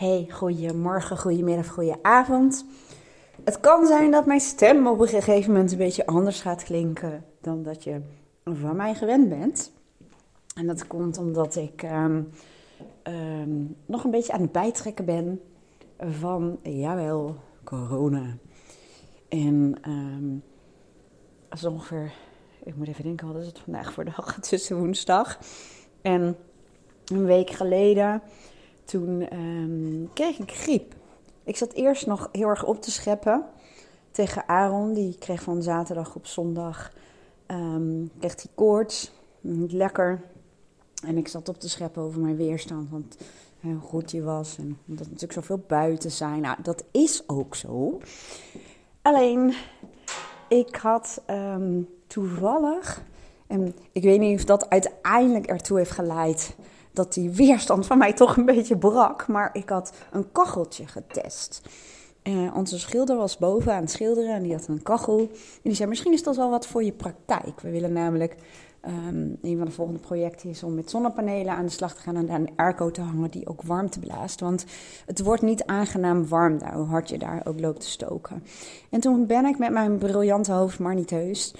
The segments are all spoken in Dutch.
Hey, goedemorgen, goedemiddag, goedenavond. Het kan zijn dat mijn stem op een gegeven moment een beetje anders gaat klinken dan dat je van mij gewend bent. En dat komt omdat ik um, um, nog een beetje aan het bijtrekken ben van, jawel, corona. En um, ongeveer, ik moet even denken, wat is het vandaag voor dag? Is woensdag. En een week geleden toen um, kreeg ik griep. Ik zat eerst nog heel erg op te scheppen tegen Aaron. Die kreeg van zaterdag op zondag um, kreeg hij koorts. Niet lekker. En ik zat op te scheppen over mijn weerstand. Want hoe goed hij was. En dat natuurlijk zoveel buiten zijn. Nou, dat is ook zo. Alleen, ik had um, toevallig. En ik weet niet of dat uiteindelijk ertoe heeft geleid dat die weerstand van mij toch een beetje brak. Maar ik had een kacheltje getest. Uh, onze schilder was boven aan het schilderen en die had een kachel. En die zei, misschien is dat wel wat voor je praktijk. We willen namelijk, um, een van de volgende projecten is om met zonnepanelen aan de slag te gaan en daar een airco te hangen die ook warmte blaast. Want het wordt niet aangenaam warm daar, hoe hard je daar ook loopt te stoken. En toen ben ik met mijn briljante hoofd, maar niet heus,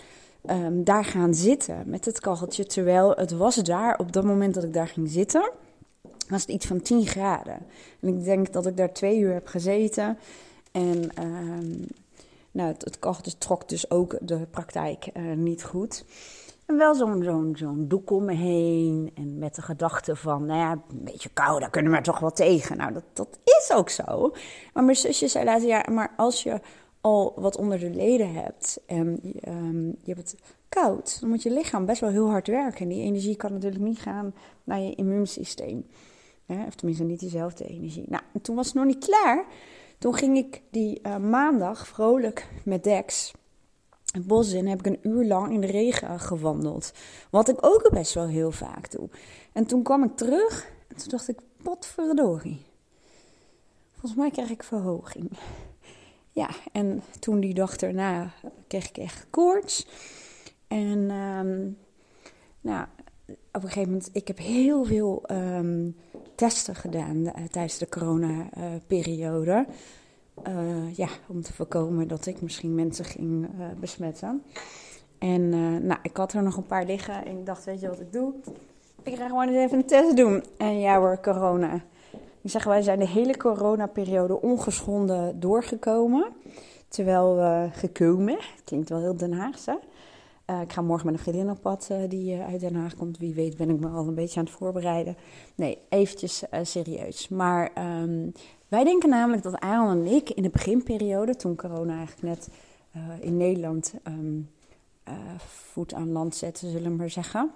um, daar gaan zitten met het kacheltje. Terwijl het was daar, op dat moment dat ik daar ging zitten, was het iets van 10 graden. En ik denk dat ik daar twee uur heb gezeten. En um, nou, het, het kacheltje trok dus ook de praktijk uh, niet goed. En wel zo'n zo'n zo'n doek om me heen. En met de gedachte van, nou ja, een beetje koud, daar kunnen we toch wel tegen. Nou, dat, dat is ook zo. Maar mijn zusje zei later, ja, maar als je al wat onder de leden hebt en je hebt het koud, dan moet je lichaam best wel heel hard werken. En die energie kan natuurlijk niet gaan naar je immuunsysteem. Of tenminste niet diezelfde energie. Nou, en toen was het nog niet klaar. Toen ging ik die uh, maandag vrolijk met Dex het bos in. Heb ik een uur lang in de regen gewandeld. Wat ik ook best wel heel vaak doe. En toen kwam ik terug en toen dacht ik, potverdorie. Volgens mij krijg ik verhoging. Ja, en toen die dag erna kreeg ik echt koorts. En um, nou, op een gegeven moment, ik heb heel veel um, testen gedaan uh, tijdens de corona-periode. Uh, ja, om te voorkomen dat ik misschien mensen ging uh, besmetten. En nou, ik had er nog een paar liggen en ik dacht, weet je wat ik doe? Ik ga gewoon eens even een test doen. En ja hoor, corona. Ik zeg, wij zijn de hele coronaperiode ongeschonden doorgekomen. Terwijl we gekomen, klinkt wel heel Den Haagse. Uh, ik ga morgen met een vriendin op pad uh, die uh, uit Den Haag komt. Wie weet ben ik me al een beetje aan het voorbereiden. Nee, eventjes serieus. Maar um, wij denken namelijk dat Aaron en ik in de beginperiode, toen corona eigenlijk net in Nederland um, voet aan land zette, zullen we maar zeggen.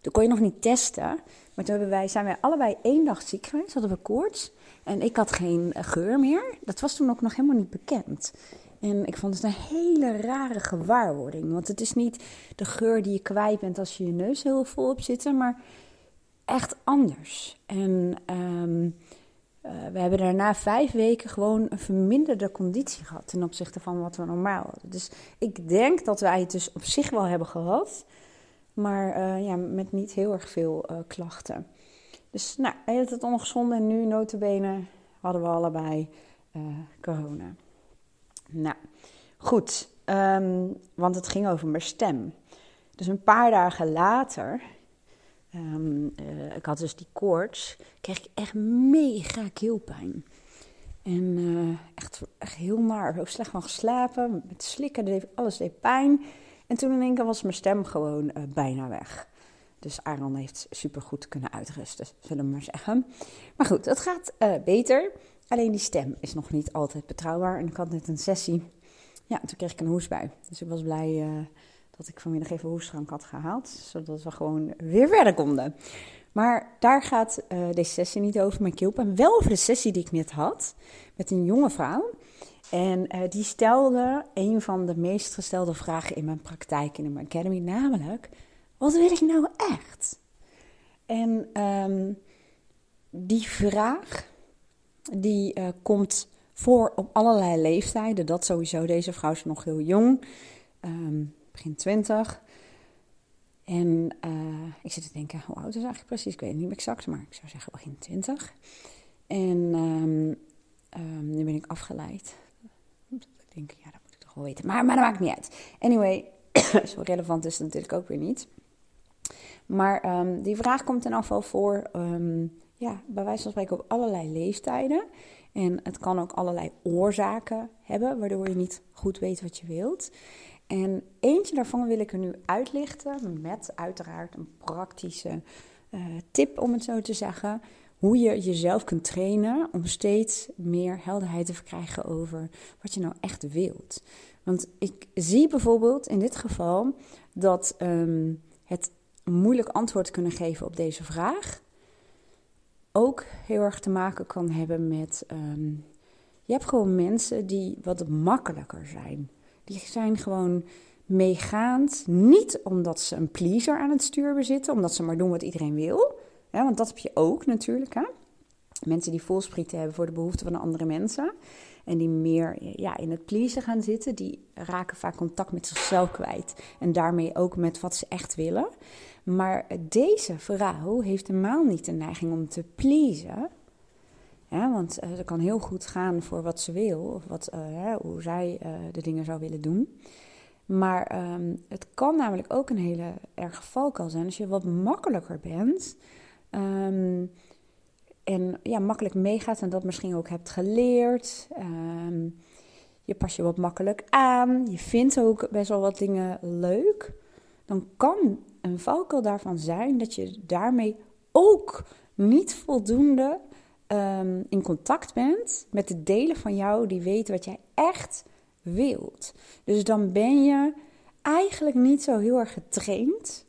Toen kon je nog niet testen. Maar toen wij, zijn wij allebei één dag ziek geweest, hadden we koorts. En ik had geen geur meer. Dat was toen ook nog helemaal niet bekend. En ik vond het een hele rare gewaarwording. Want het is niet de geur die je kwijt bent als je je neus heel vol hebt zitten, maar echt anders. En um, uh, we hebben daarna vijf weken gewoon een verminderde conditie gehad ten opzichte van wat we normaal hadden. Dus ik denk dat wij het dus op zich wel hebben gehad, maar uh, ja, met niet heel erg veel uh, klachten. Dus nou, hij had het ongezond en nu notabene hadden we allebei corona. Nou, goed. Um, want het ging over mijn stem. Dus een paar dagen later, uh, ik had dus die koorts, kreeg ik echt mega keelpijn. En echt, echt heel naar, zo slecht van geslapen, met slikken, alles deed pijn. En toen in één keer was mijn stem gewoon uh, bijna weg. Dus Aaron heeft supergoed kunnen uitrusten, zullen we maar zeggen. Maar goed, het gaat beter. Alleen die stem is nog niet altijd betrouwbaar. En ik had net een sessie. Ja, toen kreeg ik een hoestbui. Dus ik was blij uh, dat ik vanmiddag even hoestdrank had gehaald. Zodat we gewoon weer verder konden. Maar daar gaat deze sessie niet over mijn keelpijn. Wel over de sessie die ik net had. Met een jonge vrouw. En uh, die stelde een van de meest gestelde vragen in mijn praktijk in mijn academy. Namelijk, wat wil ik nou echt? En um, die vraag die uh, komt voor op allerlei leeftijden. Dat sowieso. Deze vrouw is nog heel jong, um, begin 20. En uh, ik zit te denken, hoe oud is eigenlijk precies? Ik weet het niet exact, maar ik zou zeggen begin 20. En ehm, ehm, nu ben ik afgeleid. Ik denk, ja, dat moet ik toch wel weten. Maar, maar dat maakt niet uit. Anyway, zo relevant is het natuurlijk ook weer niet. Maar ehm, die vraag komt in afval voor, ja, bij wijze van spreken op allerlei leeftijden. En het kan ook allerlei oorzaken hebben, waardoor je niet goed weet wat je wilt. En eentje daarvan wil ik er nu uitlichten met uiteraard een praktische uh, tip, om het zo te zeggen. Hoe je jezelf kunt trainen om steeds meer helderheid te verkrijgen over wat je nou echt wilt. Want ik zie bijvoorbeeld in dit geval dat um, het moeilijk antwoord kunnen geven op deze vraag ook heel erg te maken kan hebben met. Um, je hebt gewoon mensen die wat makkelijker zijn. Die zijn gewoon meegaand. Niet omdat ze een pleaser aan het stuur bezitten, omdat ze maar doen wat iedereen wil. Ja, want dat heb je ook natuurlijk. Hè? Mensen die volsprieten hebben voor de behoeften van andere mensen. En die meer ja, in het pleasen gaan zitten, die raken vaak contact met zichzelf kwijt. En daarmee ook met wat ze echt willen. Maar deze vrouw heeft helemaal niet de neiging om te pleasen. Want uh, ze kan heel goed gaan voor wat ze wil, of wat, uh, hoe zij uh, de dingen zou willen doen. Maar um, het kan namelijk ook een hele erge valkuil zijn als je wat makkelijker bent. Um, en ja, makkelijk meegaat en dat misschien ook hebt geleerd. Um, je pas je wat makkelijk aan. Je vindt ook best wel wat dingen leuk. Dan kan een valkuil daarvan zijn dat je daarmee ook niet voldoende um, in contact bent met de delen van jou die weten wat jij echt wilt. Dus dan ben je eigenlijk niet zo heel erg getraind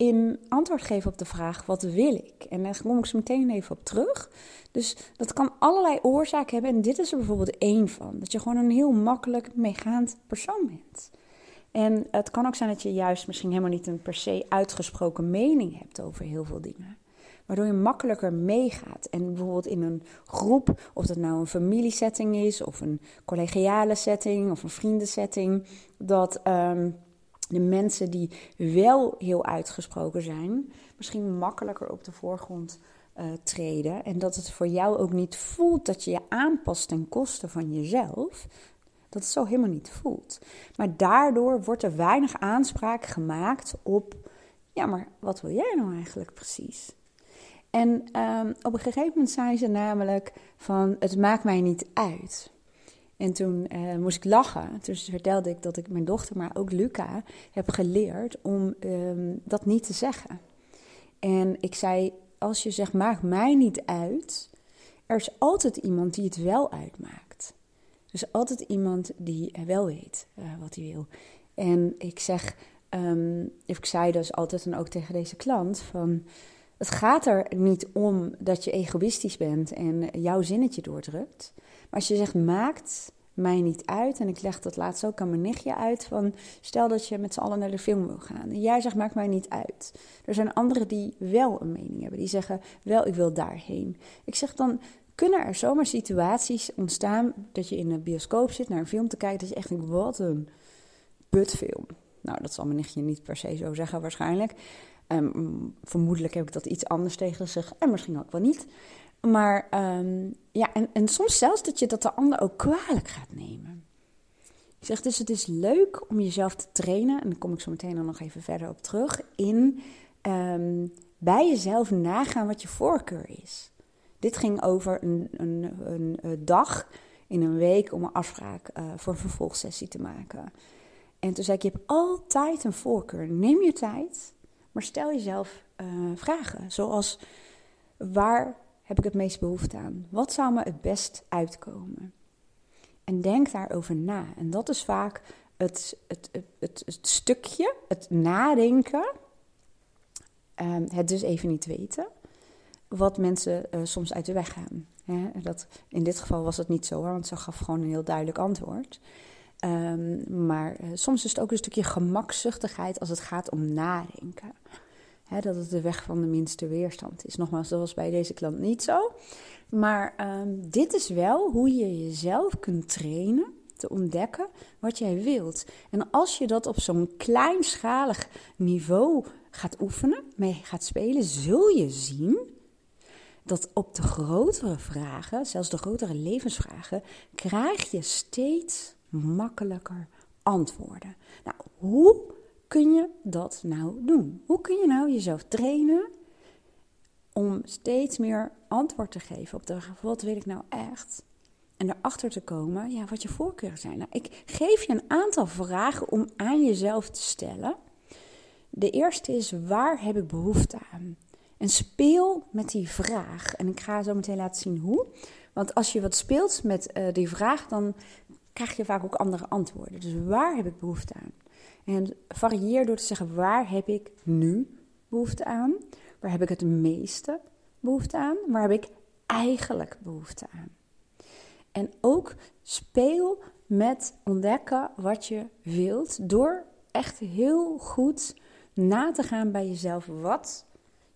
in antwoord geven op de vraag: wat wil ik? En daar kom ik zo meteen even op terug. Dus dat kan allerlei oorzaken hebben. En dit is er bijvoorbeeld één van: dat je gewoon een heel makkelijk meegaand persoon bent. En het kan ook zijn dat je juist misschien helemaal niet een per se uitgesproken mening hebt over heel veel dingen. Waardoor je makkelijker meegaat. En bijvoorbeeld in een groep, of dat nou een familiesetting is, of een collegiale setting, of een vriendensetting, dat. Um, de mensen die wel heel uitgesproken zijn, misschien makkelijker op de voorgrond uh, treden. En dat het voor jou ook niet voelt dat je je aanpast ten koste van jezelf. Dat het zo helemaal niet voelt. Maar daardoor wordt er weinig aanspraak gemaakt op, ja, maar wat wil jij nou eigenlijk precies? En um, op een gegeven moment zei ze namelijk van, het maakt mij niet uit. En toen uh, moest ik lachen. Toen vertelde ik dat ik mijn dochter, maar ook Luca, heb geleerd om um, dat niet te zeggen. En ik zei: Als je zegt, maakt mij niet uit, er is altijd iemand die het wel uitmaakt. Dus altijd iemand die wel weet uh, wat hij wil. En ik zeg, um, ik zei dus altijd dan ook tegen deze klant van. Het gaat er niet om dat je egoïstisch bent en jouw zinnetje doordrukt. Maar als je zegt, maakt mij niet uit. En ik leg dat laatst ook aan mijn nichtje uit. Van, stel dat je met z'n allen naar de film wil gaan. En jij zegt, maakt mij niet uit. Er zijn anderen die wel een mening hebben. Die zeggen, wel, ik wil daarheen. Ik zeg dan, kunnen er zomaar situaties ontstaan... dat je in een bioscoop zit naar een film te kijken... dat je echt denkt, wat een putfilm. Nou, dat zal mijn nichtje niet per se zo zeggen waarschijnlijk. Um, vermoedelijk heb ik dat iets anders tegen zich. En misschien ook wel niet. Maar um, ja, en, en soms zelfs dat je dat de ander ook kwalijk gaat nemen. Ik zeg dus, het is leuk om jezelf te trainen, en daar kom ik zo meteen dan nog even verder op terug, in um, bij jezelf nagaan wat je voorkeur is. Dit ging over een, een, een, dag in een week om een afspraak uh, voor een vervolgsessie te maken. En toen zei ik, je hebt altijd een voorkeur. Neem je tijd, maar stel jezelf uh, vragen. Zoals, waar heb ik het meest behoefte aan? Wat zou me het best uitkomen? En denk daarover na. En dat is vaak het, het, het, stukje, het nadenken, um, het dus even niet weten, wat mensen uh, soms uit de weg gaan. Dat, in dit geval was het niet zo, want ze gaf gewoon een heel duidelijk antwoord. Um, maar uh, soms is het ook een stukje gemakzuchtigheid als het gaat om nadenken dat het de weg van de minste weerstand is. Nogmaals, dat was bij deze klant niet zo. Maar um, dit is wel hoe je jezelf kunt trainen te ontdekken wat jij wilt. En als je dat op zo'n kleinschalig niveau gaat oefenen, mee gaat spelen, zul je zien dat op de grotere vragen, zelfs de grotere levensvragen, krijg je steeds makkelijker antwoorden. Nou, hoe kun je dat nou doen? Hoe kun je nou jezelf trainen om steeds meer antwoord te geven op de vraag: wat wil ik nou echt? En erachter te komen, ja, wat je voorkeuren zijn. Nou, ik geef je een aantal vragen om aan jezelf te stellen. De eerste is: waar heb ik behoefte aan? En speel met die vraag. En ik ga zo meteen laten zien hoe. Want als je wat speelt met uh, die vraag, dan krijg je vaak ook andere antwoorden. Dus waar heb ik behoefte aan? En varieer door te zeggen: waar heb ik nu behoefte aan? Waar heb ik het meeste behoefte aan? Waar heb ik eigenlijk behoefte aan? En ook speel met ontdekken wat je wilt door echt heel goed na te gaan bij jezelf wat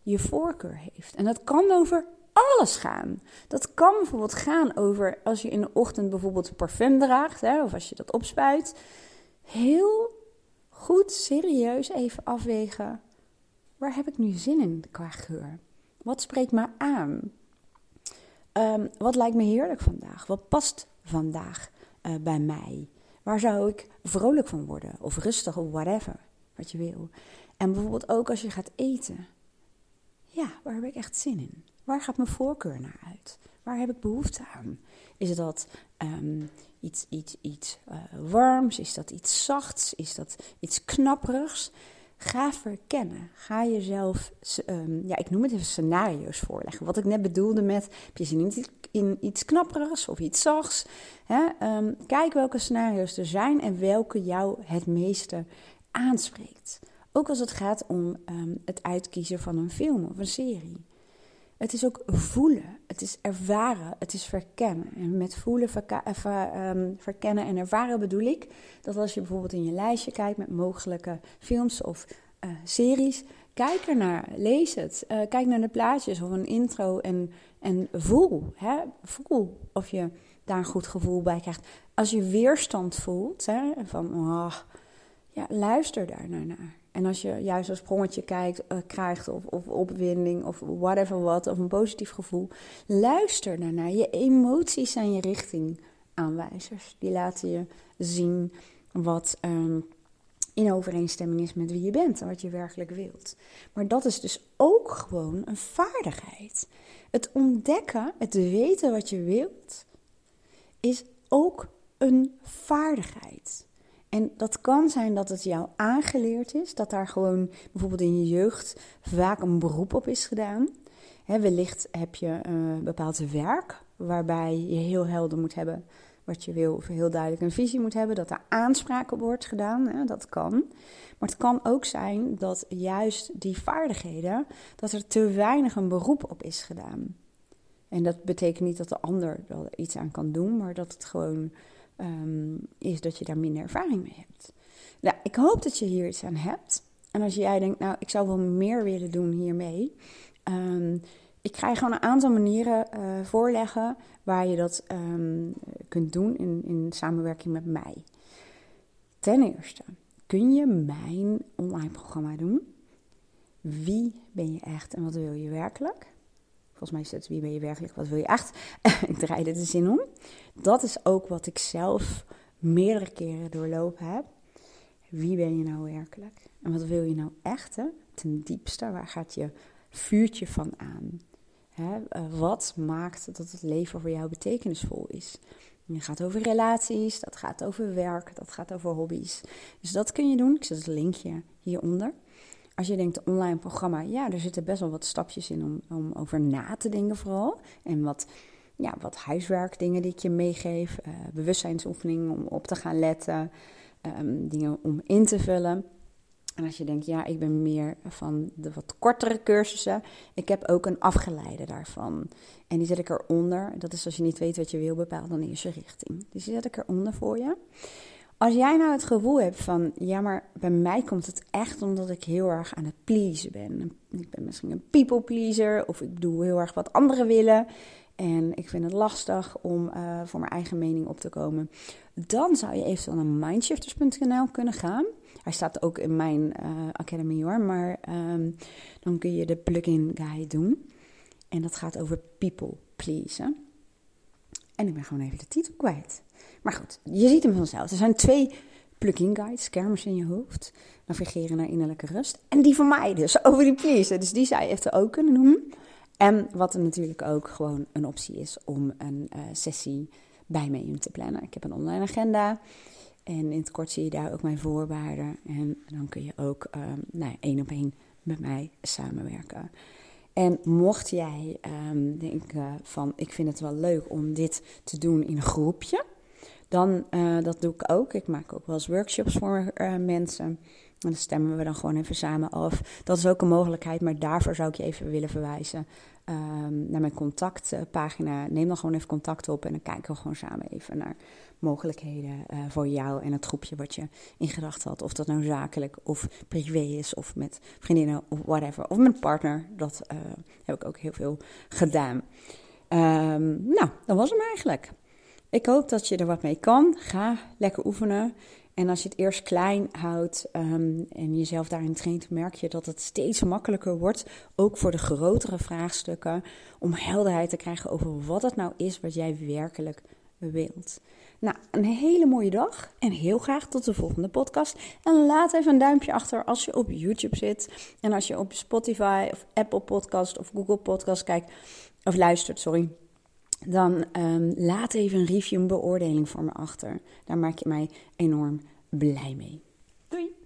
je voorkeur heeft. En dat kan over alles gaan. Dat kan bijvoorbeeld gaan over als je in de ochtend bijvoorbeeld parfum draagt, hè, of als je dat opspuit. Heel goed, serieus even afwegen. Waar heb ik nu zin in qua geur? Wat spreekt me aan? Ehm, wat lijkt me heerlijk vandaag? Wat past vandaag uh, bij mij? Waar zou ik vrolijk van worden? Of rustig of whatever, wat je wil. En bijvoorbeeld ook als je gaat eten. Ja, waar heb ik echt zin in? Waar gaat mijn voorkeur naar uit? Waar heb ik behoefte aan? Is dat um, iets, iets, iets uh, warms? Is dat iets zachts? Is dat iets knapperigs? Ga verkennen. Ga jezelf, um, ja, ik noem het even scenario's voorleggen. Wat ik net bedoelde met, heb je zin in, in iets knapperigs of iets zachts? Hè? Um, kijk welke scenario's er zijn en welke jou het meeste aanspreekt. Ook als het gaat om het uitkiezen van een film of een serie. Het is ook voelen, het is ervaren, het is verkennen. En met voelen, um, verkennen en ervaren bedoel ik dat als je bijvoorbeeld in je lijstje kijkt met mogelijke films of uh, series, kijk ernaar, lees het, uh, kijk naar de plaatjes of een intro en, en voel. Hè? Voel of je daar een goed gevoel bij krijgt. Als je weerstand voelt, hè, van oh, ja, luister daar naar. En als je juist een sprongetje kijkt, uh, krijgt, of, opwinding, of whatever wat, of een positief gevoel, luister daarnaar. Je emoties zijn je richtingaanwijzers. Die laten je zien wat um, in overeenstemming is met wie je bent en wat je werkelijk wilt. Maar dat is dus ook gewoon een vaardigheid. Het ontdekken, het weten wat je wilt, is ook een vaardigheid. En dat kan zijn dat het jou aangeleerd is, dat daar gewoon bijvoorbeeld in je jeugd vaak een beroep op is gedaan. Wellicht heb je een uh, bepaald werk waarbij je heel helder moet hebben wat je wil, of heel duidelijk een visie moet hebben, dat er aanspraak op wordt gedaan. dat kan. Maar het kan ook zijn dat juist die vaardigheden, dat er te weinig een beroep op is gedaan. En dat betekent niet dat de ander er iets aan kan doen, maar dat het gewoon um, is dat je daar minder ervaring mee hebt. Nou, ik hoop dat je hier iets aan hebt. En als jij denkt, nou, ik zou wel meer willen doen hiermee. Um, ik ga je gewoon een aantal manieren uh, voorleggen waar je dat um, kunt doen in, in samenwerking met mij. Ten eerste, kun je mijn online programma doen? Wie ben je echt en wat wil je werkelijk? Volgens mij is het wie ben je werkelijk, wat wil je echt? ik draai dit de zin om. Dat is ook wat ik zelf meerdere keren doorlopen heb. Wie ben je nou werkelijk? En wat wil je nou echt? Hè? Ten diepste, waar gaat je vuurtje van aan? Hè? Uh, wat maakt dat het leven voor jou betekenisvol is? Het gaat over relaties, dat gaat over werk, dat gaat over hobby's. Dus dat kun je doen. Ik zet het linkje hieronder als je denkt online programma, ja, er zitten best wel wat stapjes in om, om over na te denken vooral. En wat, ja, wat huiswerkdingen die ik je meegeef, uh, bewustzijnsoefeningen om op te gaan letten, um, dingen om in te vullen. En als je denkt, ja, ik ben meer van de wat kortere cursussen, ik heb ook een afgeleide daarvan. En die zet ik eronder. Dat is als je niet weet wat je wil, bepaal dan eerst je richting. Dus die zet ik eronder voor je. Als jij nou het gevoel hebt van, ja, maar bij mij komt het echt omdat ik heel erg aan het pleasen ben. Ik ben misschien een people pleaser of ik doe heel erg wat anderen willen. En ik vind het lastig om uh, voor mijn eigen mening op te komen. Dan zou je eventueel naar mindshifters.nl kunnen gaan. Hij staat ook in mijn uh, academy hoor, maar um, dan kun je de plugin guide doen. En dat gaat over people pleasen. En ik ben gewoon even de titel kwijt. Maar goed, je ziet hem vanzelf. Er zijn twee plugin guides, schermers in je hoofd. Navigeren naar innerlijke rust. En die van mij dus, over die pleasen. Dus die zou je even ook kunnen noemen. En wat er natuurlijk ook gewoon een optie is om een uh, sessie bij me in te plannen. Ik heb een online agenda. En in het kort zie je daar ook mijn voorwaarden. En dan kun je ook um, nou, één op één met mij samenwerken. En mocht jij um, denken van ik vind het wel leuk om dit te doen in een groepje, dan uh, dat doe ik ook. Ik maak ook wel eens workshops voor uh, mensen. En dan stemmen we dan gewoon even samen af. Dat is ook een mogelijkheid, maar daarvoor zou ik je even willen verwijzen um, naar mijn contactpagina. Neem dan gewoon even contact op en dan kijken we gewoon samen even naar mogelijkheden uh, voor jou en het groepje wat je in gedachten had. Of dat nou zakelijk of privé is, of met vriendinnen of whatever. Of met partner. Dat heb ik ook heel veel gedaan. Um, nou, dat was hem eigenlijk. Ik hoop dat je er wat mee kan. Ga lekker oefenen. En als je het eerst klein houdt um, en jezelf daarin traint, merk je dat het steeds makkelijker wordt. Ook voor de grotere vraagstukken. Om helderheid te krijgen over wat het nou is wat jij werkelijk wilt. Nou, een hele mooie dag en heel graag tot de volgende podcast. En laat even een duimpje achter als je op YouTube zit. En als je op Spotify of Apple Podcast of Google Podcast kijkt of luistert, sorry dan ehm, laat even een review, een beoordeling voor me achter. Daar maak je mij enorm blij mee. Doei!